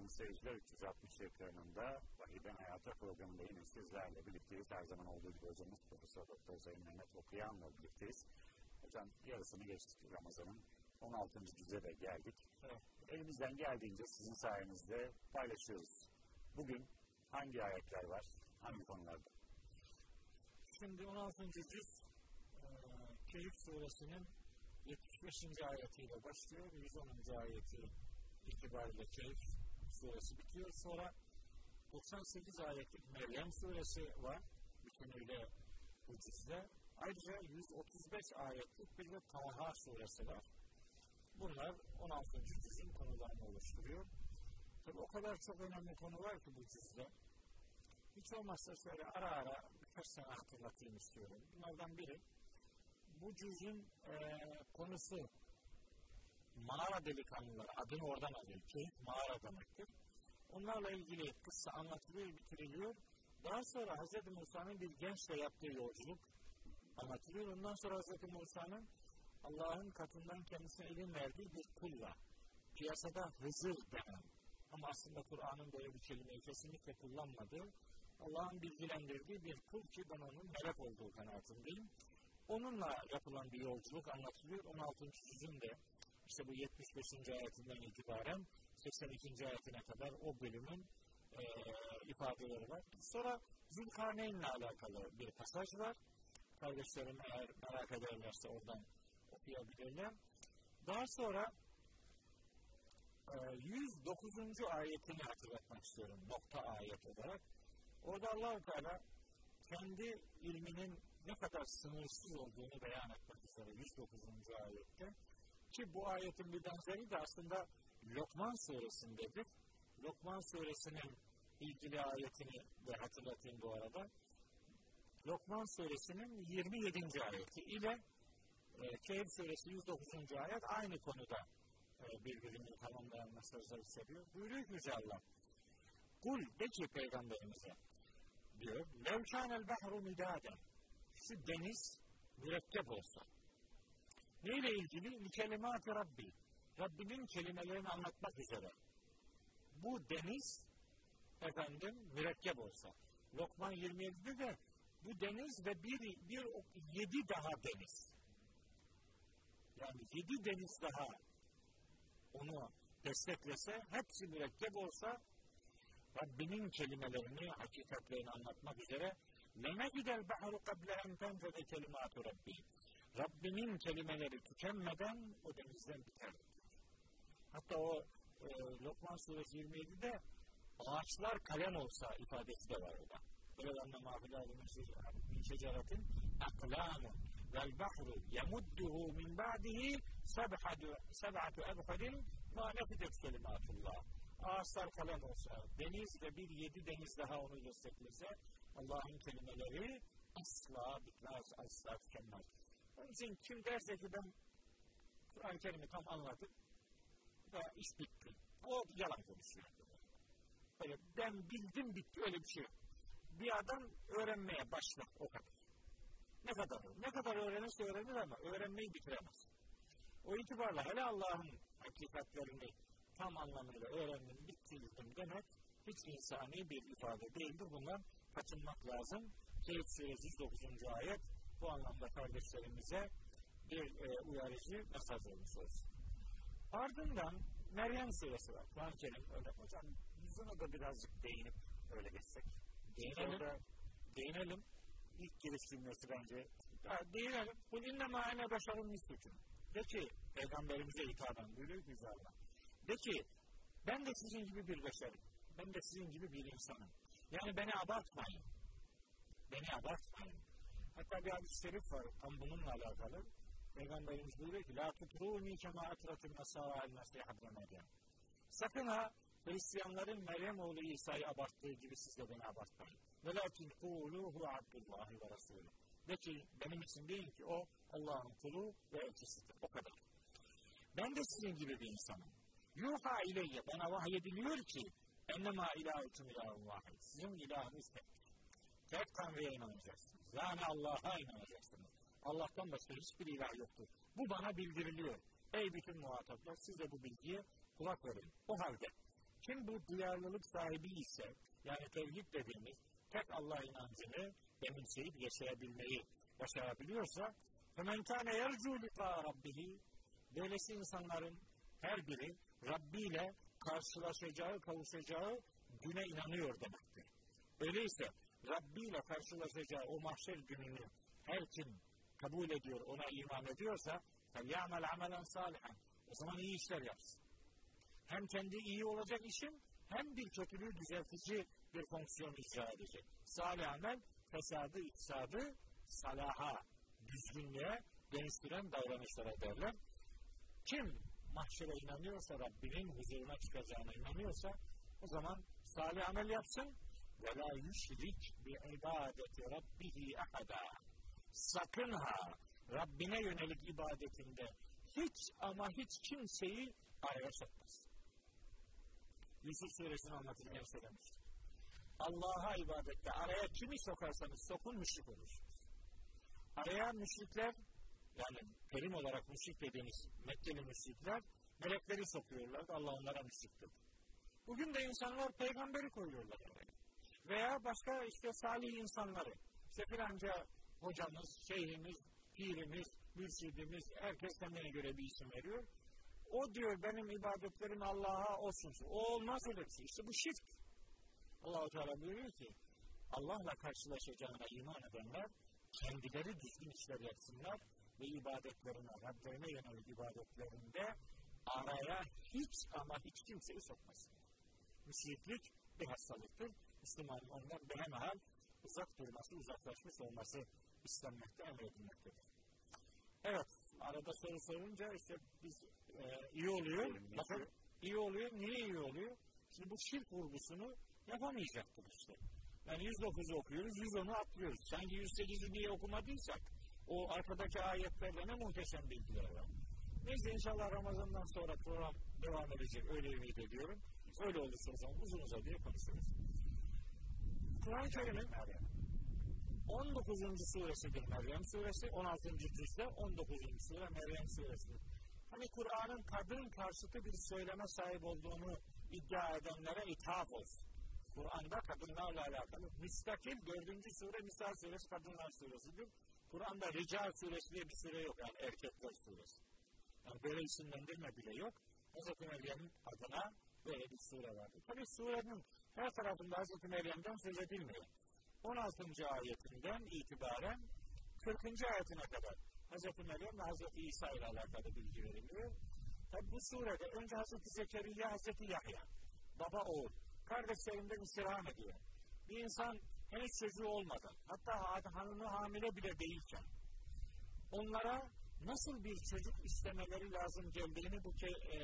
sayın seyirciler. 360 ekranında Vahiden Hayata programında yine sizlerle birlikteyiz. Her zaman olduğu gibi hocamız Profesör Doktor Sayın Mehmet Okuyan'la birlikteyiz. Hocam yarısını geçtik Ramazan'ın. 16. cüze de geldik. Evet. Elimizden geldiğince sizin sayenizde paylaşıyoruz. Bugün hangi ayetler var, hangi konularda? Şimdi 16. cüz Keyif suresinin 75. ayetiyle başlıyor. 110. ayeti itibariyle Keyif suresi bitiyor. Sonra 98 ayetlik Meryem suresi var. Bütünüyle bu cüzde. Ayrıca 135 ayetlik bir de Taha suresi var. Bunlar 16. cüzün konularını oluşturuyor. Tabi o kadar çok önemli konu var ki bu cüzde. Hiç olmazsa şöyle ara ara birkaç tane hatırlatayım istiyorum. Bunlardan biri bu cüzün e, konusu mağara delikanlıları adını oradan alıyor. Keyif mağara demektir. Onlarla ilgili kısa anlatılıyor, bitiriliyor. Daha sonra Hz. Musa'nın bir gençle yaptığı yolculuk anlatılıyor. Ondan sonra Hz. Musa'nın Allah'ın katından kendisine ilim verdiği bir kulla. Piyasada Hızır denen ama aslında Kur'an'ın böyle bir kelimeyi kesinlikle kullanmadığı Allah'ın bilgilendirdiği bir kul ki ben onun melek olduğu kanaatindeyim. Onunla yapılan bir yolculuk anlatılıyor. 16. yüzün de işte bu 75. ayetinden itibaren 82. ayetine kadar o bölümün e, ifadeleri var. Sonra Zülkarneyn'le alakalı bir pasaj var. Kardeşlerim eğer merak ederlerse oradan okuyabilirler. Daha sonra e, 109. ayetini hatırlatmak istiyorum nokta ayet olarak. Orada allah Teala kendi ilminin ne kadar sınırsız olduğunu beyan etmek üzere 109. ayette ki bu ayetin bir benzeri de aslında Lokman suresindedir. Lokman suresinin ilgili ayetini de hatırlatayım bu arada. Lokman suresinin 27. ayeti ile e, Kehf suresi 109. ayet aynı konuda e, birbirini tamamlayan mesajlar içeriyor. Buyuruyor ki Yüce Allah. Kul de ki peygamberimize diyor. Levkânel bahru midâden şu deniz mürekkep olsa. Neyle ilgili? Nikelimat-ı Rabbi. Rabbimin kelimelerini anlatmak üzere. Bu deniz efendim mürekkep olsa. Lokman 27'de de bu deniz ve bir, bir yedi daha deniz. Yani yedi deniz daha onu desteklese, hepsi mürekkep olsa Rabbinin kelimelerini, hakikatlerini anlatmak üzere لَنَفِدَ الْبَحْرُ قَبْلَ اَنْ تَنْفَدَ كَلِمَاتُ رَبِّي Rabbimin kelimeleri tükenmeden o denizden biter. Hatta o e, Lokman suresi 27'de ağaçlar kalem olsa ifadesi de var orada. Böyle anlama afilâhu min şeceratin aklamun vel bahru yemudduhu min ba'dihi seb'atu ebhadin ma nefidet kelimatullah. Ağaçlar kalem olsa, deniz ve bir yedi deniz daha onu desteklese Allah'ın kelimeleri asla bitmez, asla tükenmez. Onun için kim derse ki ben Kur'an-ı Kerim'i tam anladım ve iş bitti. O yalan konuşuyor. Böyle ben bildim bitti öyle bir şey. Bir adam öğrenmeye başlar o kadar. Ne kadar ne kadar öğrenirse öğrenir ama öğrenmeyi bitiremez. O itibarla hele Allah'ın hakikatlerini tam anlamıyla öğrendim, bitirdim demek hiç insani bir ifade değildir. Bunlar kaçınmak lazım. Kehf suresi 109. ayet bu anlamda kardeşlerimize bir e, uyarıcı mesaj olmuş olsun. Ardından Meryem suresi var. Kur'an-ı Kerim öyle hocam yüzüne de birazcık değinip öyle geçsek. Değinelim. Orada, değinelim. İlk giriş cümlesi bence. Ya, değinelim. Bu innema ene beşerun mislukum. De ki peygamberimize hitaben buyuruyor ki Allah. De ki ben de sizin gibi bir beşerim. Ben de sizin gibi bir insanım. Yani beni abartmayın. Beni abartmayın. Hatta bir hadis-i şerif var tam bununla alakalı. Peygamberimiz buyuruyor ki La tutruni kema atratun nasara el mesih abne Meryem. Sakın ha Hristiyanların Meryem oğlu İsa'yı abarttığı gibi siz de beni abartmayın. Velakin kuluhu abdullahi ve rasulü. De ki benim için değil ki o Allah'ın kulu ve elçisidir. O kadar. Ben de sizin gibi bir insanım. Yuha ileyye bana vahyediliyor ki Ennema ilahükum ilahun vahid. Sizin ilahınız tek. Tek Tanrı'ya inanacaksınız. Yani Allah'a inanacaksınız. Allah'tan başka hiçbir ilah yoktur. Bu bana bildiriliyor. Ey bütün muhataplar siz de bu bilgiye kulak verin. O halde kim bu duyarlılık sahibi ise yani tevhid dediğimiz tek Allah inancını benimseyip yaşayabilmeyi başarabiliyorsa فَمَنْ كَانَ يَرْجُوا لِقَاءَ رَبِّهِ Böylesi insanların her biri Rabbi ile karşılaşacağı, kavuşacağı güne inanıyor demektir. Öyleyse Rabbi ile karşılaşacağı o mahşer gününü her kim kabul ediyor, ona iman ediyorsa فَلْيَعْمَلْ عَمَلًا صَالِحًا O zaman iyi işler yapsın. Hem kendi iyi olacak işin hem bir kötülüğü düzeltici bir fonksiyon icra edecek. Salih amel fesadı, ifsadı salaha, düzgünlüğe dönüştüren davranışlara derler. Kim mahşere inanıyorsa, Rabbinin huzuruna çıkacağına inanıyorsa o zaman salih amel yapsın ve la yüşrik bi ibadeti rabbihi ahada. Sakın ha Rabbine yönelik ibadetinde hiç ama hiç kimseyi araya sokmaz. Yusuf suresini anlatırken söylemiştim. Allah'a ibadette araya kimi sokarsanız sokun müşrik olursunuz. Araya müşrikler yani terim olarak müşrik dediğimiz Mekkeli müşrikler melekleri sokuyorlar. Allah onlara müşrik dedi. Bugün de insanlar peygamberi koyuyorlar. Veya başka işte salih insanları. İşte filanca hocamız, şeyhimiz, pirimiz, mürşidimiz, herkes kendine göre bir isim veriyor. O diyor benim ibadetlerim Allah'a olsun. O olmaz öyle bir şey. İşte bu şirk. allah Teala buyuruyor ki Allah'la karşılaşacağına iman edenler kendileri düzgün işler yapsınlar ve ibadetlerine, Rablerine yönelik ibadetlerinde araya hiç ama hiç kimseyi sokmasın. Müşriklik bir hastalıktır. Müslümanın ondan behemahal uzak durması, uzaklaşmış olması istenmekte, emredilmektedir. Evet, arada soru sorunca işte biz e, iyi oluyor. Bakın iyi oluyor. Niye iyi oluyor? Şimdi bu şirk vurgusunu yapamayacaktık işte. Yani 109'u okuyoruz, 110'u atlıyoruz. Sanki 108'i niye okumadıysak o arkadaki ayetlerde ne muhteşem bilgiler var. Neyse inşallah Ramazan'dan sonra program devam edecek. Öyle ümit ediyorum. Öyle olursa o zaman uzun uzadıya konuşuruz. Kur'an-ı Kerim'in 19. suresidir Meryem suresi, 16. cüzde 19. sure Meryem suresi. Hani Kur'an'ın kadın karşıtı bir söyleme sahip olduğunu iddia edenlere ithaf olsun. Kur'an'da kadınlarla alakalı müstakil dördüncü sure Nisa suresi kadınlar suresidir. Kur'an'da Rical suresi diye bir sure yok yani erkekler suresi. Yani böyle isimlendirme bile yok. Hz. Meryem'in adına böyle bir sure vardır. Tabi surenin her tarafında Hz. Meryem'den söz edilmiyor. 16. ayetinden itibaren 40. ayetine kadar Hz. Meryem ve Hz. İsa ile alakalı bilgi veriliyor. Tabi bu surede önce Hz. Zekeriya, Hz. Yahya, baba oğul, kardeşlerinden istirham ediyor. Bir insan henüz çocuğu olmadan, hatta hanımı hamile bile değilken, onlara nasıl bir çocuk istemeleri lazım geldiğini bu ke, e,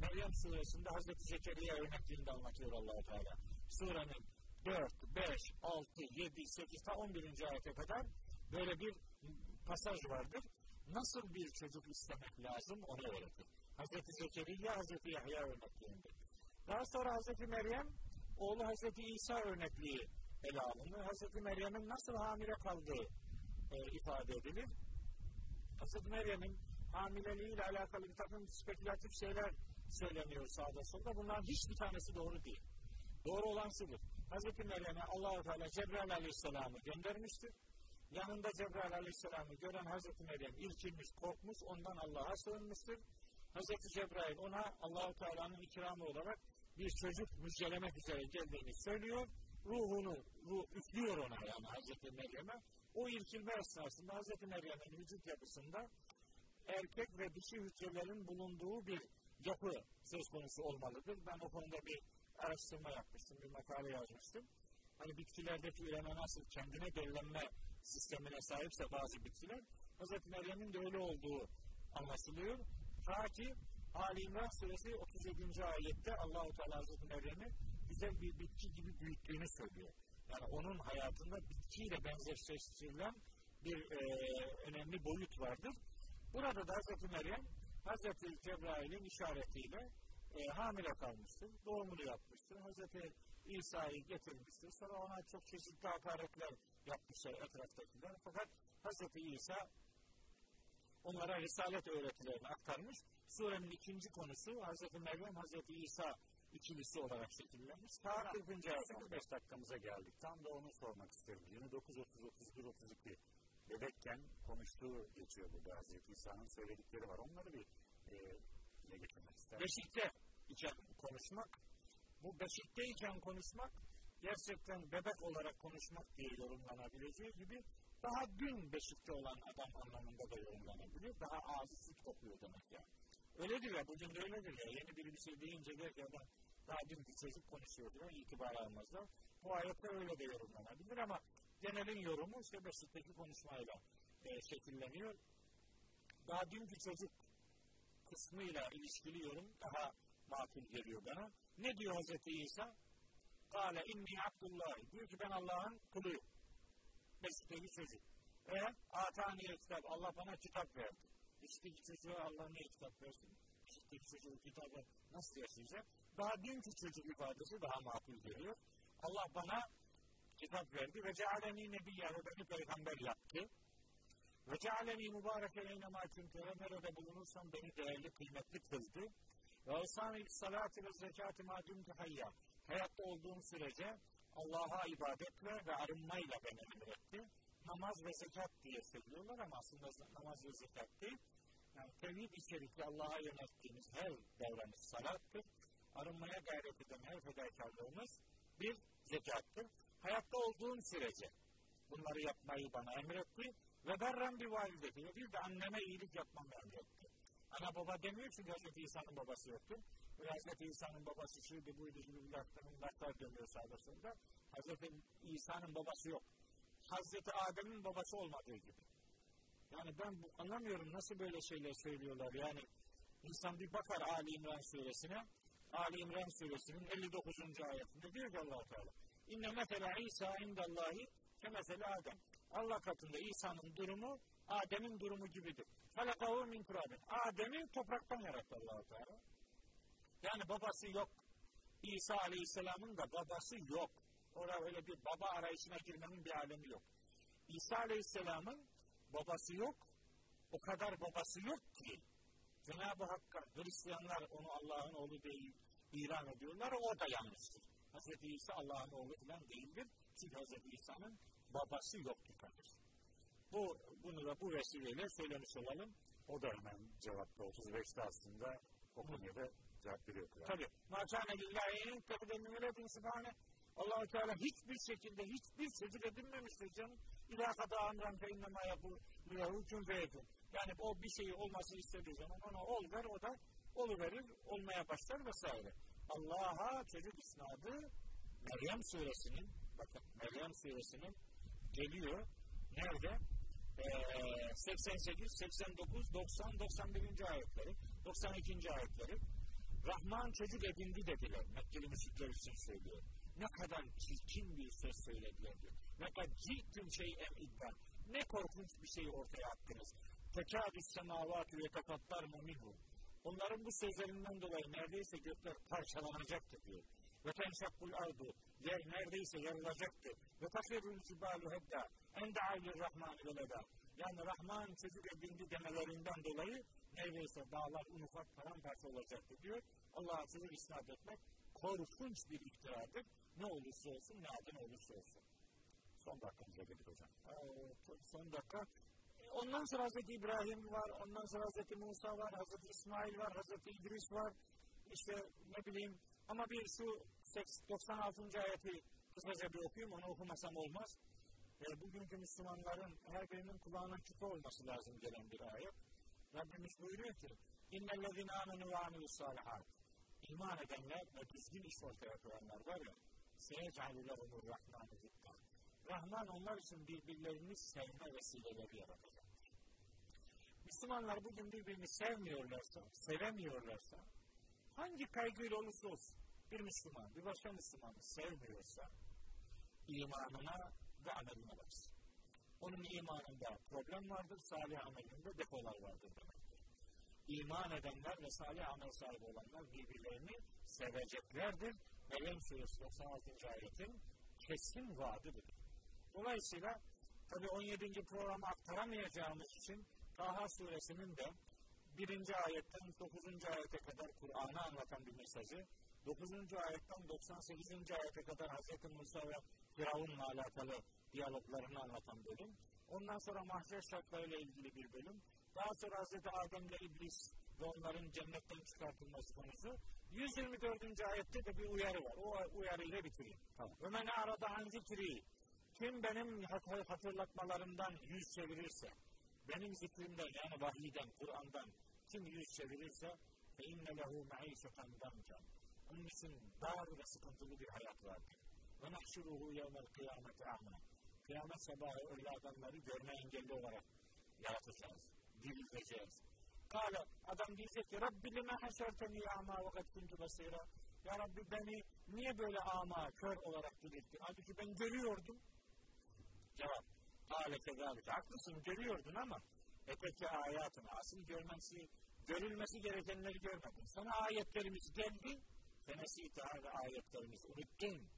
Meryem suresinde Hazreti Zekeriya örnekliğinde anlatıyor allah Teala. Surenin 4, 5, 6, 7, 8, ta 11. ayete kadar böyle bir pasaj vardır. Nasıl bir çocuk istemek lazım onu öğretir. Hazreti Zekeriya, Hazreti Yahya örnekliğinde. Daha sonra Hazreti Meryem, oğlu Hazreti İsa örnekliği ele alınır. Hazreti Meryem'in nasıl hamile kaldığı e, ifade edilir. Hazreti Meryem'in hamileliğiyle alakalı bir takım spekülatif şeyler söyleniyor sağda solda. Bunların hiçbir tanesi doğru değil. Doğru olan şudur. Hazreti Meryem'e allah Teala Cebrail Aleyhisselam'ı göndermiştir. Yanında Cebrail Aleyhisselam'ı gören Hazreti Meryem irkilmiş, korkmuş, ondan Allah'a sığınmıştır. Hazreti Cebrail ona allah Teala'nın ikramı olarak bir çocuk müjdelemek üzere geldiğini söylüyor. Ruhunu ruh, üflüyor ona yani Hazreti Meryem'e. O irkilme esnasında Hazreti Meryem'in vücut yapısında erkek ve dişi hücrelerin bulunduğu bir yapı söz konusu olmalıdır. Ben o konuda bir araştırma yapmıştım, bir makale yazmıştım. Hani bitkilerdeki üreme nasıl kendine döllenme sistemine sahipse bazı bitkiler, Hz. Meryem'in de öyle olduğu anlaşılıyor. Ta ki Ali İmran suresi 37. ayette Allahu Teala Hazreti Meryem'i güzel bir bitki gibi büyüttüğünü söylüyor. Yani onun hayatında bitkiyle benzerleştirilen bir e, önemli boyut vardır. Burada da Hazreti Meryem Hazreti Cebrail'in işaretiyle e, hamile kalmıştır. Doğumunu yapmıştır. Hazreti İsa'yı getirmiştir. Sonra ona çok çeşitli hakaretler yapmışlar etraftakiler. Fakat Hazreti İsa onlara risalet öğretilerini aktarmış. Surenin ikinci konusu Hz. Meryem, Hz. İsa ikilisi olarak şekillenmiş. Ta 40. ayet. 5 dakikamıza geldik. Tam da onu sormak isterim. 29, 30, 31, 32 bebekken konuştuğu geçiyor burada Hazreti İsa'nın söyledikleri var. Onları bir e, dile getirmek isterim. Beşikte iken konuşmak, bu beşikteyken konuşmak gerçekten bebek olarak konuşmak diye yorumlanabileceği gibi daha dün beşikte olan adam anlamında da yorumlanabilir. Daha ağzı süt kokuyor demek yani. Öyledir ya, bugün de öyledir ya. Yeni biri bir şey deyince der ki adam daha dün bir çocuk konuşuyor diyor, itibar almazlar. Bu ayette öyle de yorumlanabilir ama genelin yorumu işte beşikteki konuşmayla e, şekilleniyor. Daha dünkü çocuk kısmıyla ilişkili yorum daha makul geliyor bana. Ne diyor Hazreti İsa? Kale inni Abdullah. Diyor ki ben Allah'ın kuluyum. Mesleği çocuk. Ve ataniye kitap. Allah bana kitap verdi. İşteki çocuğa Allah niye kitap versin? İşteki çocuğu kitabı nasıl yaşayacak? Daha dünkü çocuk ifadesi daha makul geliyor. Allah bana kitap verdi ve cealeni nebiyye ve beni peygamber yaptı. Ve cealeni mübareke eynema çünkü nerede bulunursam beni değerli kıymetli kıldı. Ve avsani salati ve zekati ma dumtu hayya. Hayatta olduğum sürece Allah'a ibadetle ve arınmayla beni emretti. Namaz ve zekat diye söylüyorlar ama aslında namaz ve zekat değil. Yani tevhid içerikli Allah'a yönelttiğimiz her davranış salattır. Arınmaya gayret eden her fedakarlığımız bir zekattır. Hayatta olduğum sürece bunları yapmayı bana emretti. Ve berren bir valideti. Ve bir de anneme iyilik yapmamı emretti. Ana baba demiyor çünkü Hz. İsa'nın babası yoktu. Ve Hz. İsa'nın babası şuydu buydu gibi lafların laflar dönüyor sağda solda. Hz. İsa'nın babası yok. Hz. Adem'in babası olmadığı gibi. Yani ben bu, anlamıyorum nasıl böyle şeyler söylüyorlar. Yani insan bir bakar Ali İmran suresine. Ali İmran suresinin 59. ayetinde diyor ki allah Teala. İnne mesela İsa indallahi kemesele Adem. Allah katında İsa'nın durumu Adem'in durumu gibidir. Halakahu min turabin. Adem'i topraktan yarattı allah Teala. Yani babası yok. İsa Aleyhisselam'ın da babası yok. Orada öyle bir baba arayışına girmenin bir alemi yok. İsa Aleyhisselam'ın babası yok. O kadar babası yok ki. Cenab-ı Hakk'a Hristiyanlar onu Allah'ın oğlu değil ilan ediyorlar. O da yanlıştır. Hz. İsa Allah'ın oğlu falan değildir. Çünkü Hz. İsa'nın babası yoktur kardeşim. Bu, bunu da bu vesileyle söylemiş olalım. O da hemen cevapta 35'te aslında o konuya da cevap veriyor. Tabi. Ma kâne lillahi tebden müveledin subhane. allah Teala hiçbir şekilde hiçbir çocuk edinmemiştir canım. İlâ kadâ amran fe innemâ yapı lehu kün. Yani o bir şeyi olmasını istediği zaman ona ol ver o da oluverir, olmaya başlar vesaire. Allah'a çocuk isnadı Meryem suresinin bakın Meryem suresinin geliyor. Nerede? Ee, 88, 89, 90, 91. ayetleri, 92. ayetleri. Rahman çocuk edindi dediler. Mekkeli müşrikler için söylüyor. Ne kadar çirkin bir söz söylediler diyor. Ne kadar ciddim şey em iddia. Ne korkunç bir şeyi ortaya attınız. Tekâdü semâvâtü ve tefatlar minhu. Onların bu sözlerinden dolayı neredeyse gökler parçalanacaktı diyor. Ve tenşakkul ardu. Yer neredeyse yarılacaktı. Ve takirul cibalu hedda. Ende alir rahman veleda. Yani Rahman çocuk edindi demelerinden dolayı neredeyse dağlar un ufak paramparça olacaktı diyor. Allah'a çocuk isnat etmek korkunç bir iftiradır. Ne olursa olsun, ne adın olursa olsun. Son dakikamıza geldik hocam. Ee, son dakika. Ondan sonra Hazreti İbrahim var, ondan sonra Hazreti Musa var, Hazreti İsmail var, Hazreti İdris var. İşte ne bileyim ama bir şu 96. ayeti kısaca bir okuyayım, onu okumasam olmaz. E, bugünkü Müslümanların her birinin kulağına küpe olması lazım gelen bir ayet. Rabbimiz buyuruyor ki İnnellezine amenu ve amilus salihat İman edenler ve düzgün iş ortaya koyanlar var ya seyecalü lehumur rahmanu zikta Rahman onlar için birbirlerini sevme vesileleri yaratacak. Müslümanlar bugün birbirini sevmiyorlarsa, sevemiyorlarsa, hangi kaygıyla olursa olsun, bir Müslüman, bir başka Müslüman sevmiyorsa, imanına ve ameline baksın. Onun imanında problem vardır, salih amelinde defolar vardır demektir. İman edenler ve salih amel sahibi olanlar birbirlerini seveceklerdir. Meryem Suresi 96. ayetin kesin vaadidir. Dolayısıyla tabi 17. programı aktaramayacağımız için Taha suresinin de birinci ayetten 9. ayete kadar Kur'an'ı anlatan bir mesajı, 9. ayetten 98. ayete kadar Hz. Musa ve Firavun'la alakalı diyaloglarını anlatan bölüm. Ondan sonra mahşer şartlarıyla ilgili bir bölüm. Daha sonra Hz. Adem'le İblis ve onların cennetten çıkartılması konusu. 124. ayette de bir uyarı var. O uyarıyla bitireyim. Tamam. Men arada an zikri. Kim benim hat- hatırlatmalarımdan yüz çevirirse, benim zikrimden yani vahiyden, Kur'an'dan kim yüz çevirirse fe inne lehu me'işeten danken. Onun için dar ve sıkıntılı bir hayat vardır. Ve nahşuruhu yevmel kıyameti a'ma. Kıyamet sabahı öyle adamları görme engelli olarak yaratacağız, dirilteceğiz. Kale, adam diyecek ki Rabbi lime haşerteni ama ve kad kuntu basira. Ya Rabbi beni niye böyle ama, kör olarak dirilttin? Halbuki ben görüyordum. Cevap, Kale kezalike. Haklısın, görüyordun ama öteki hayatını, asıl görmesi, görülmesi gerekenleri görmedin. Sana ayetlerimiz geldi, fenesita ve ayetlerimizi unuttun.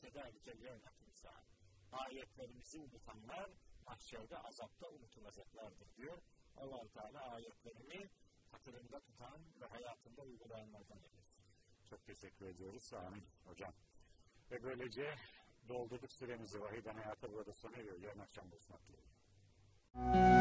Kezalike yevmetin saat. Ayetlerimizi unutanlar mahşerde azapta unutulacaklardır diyor. allah Teala ayetlerini hatırında tutan ve hayatında uygulayanlardan eylesin. Çok teşekkür ediyoruz. Amin hocam. Ve böylece doldurduk süremizi vahiden hayata burada sona eriyor. Yarın akşam buluşmak dileğiyle.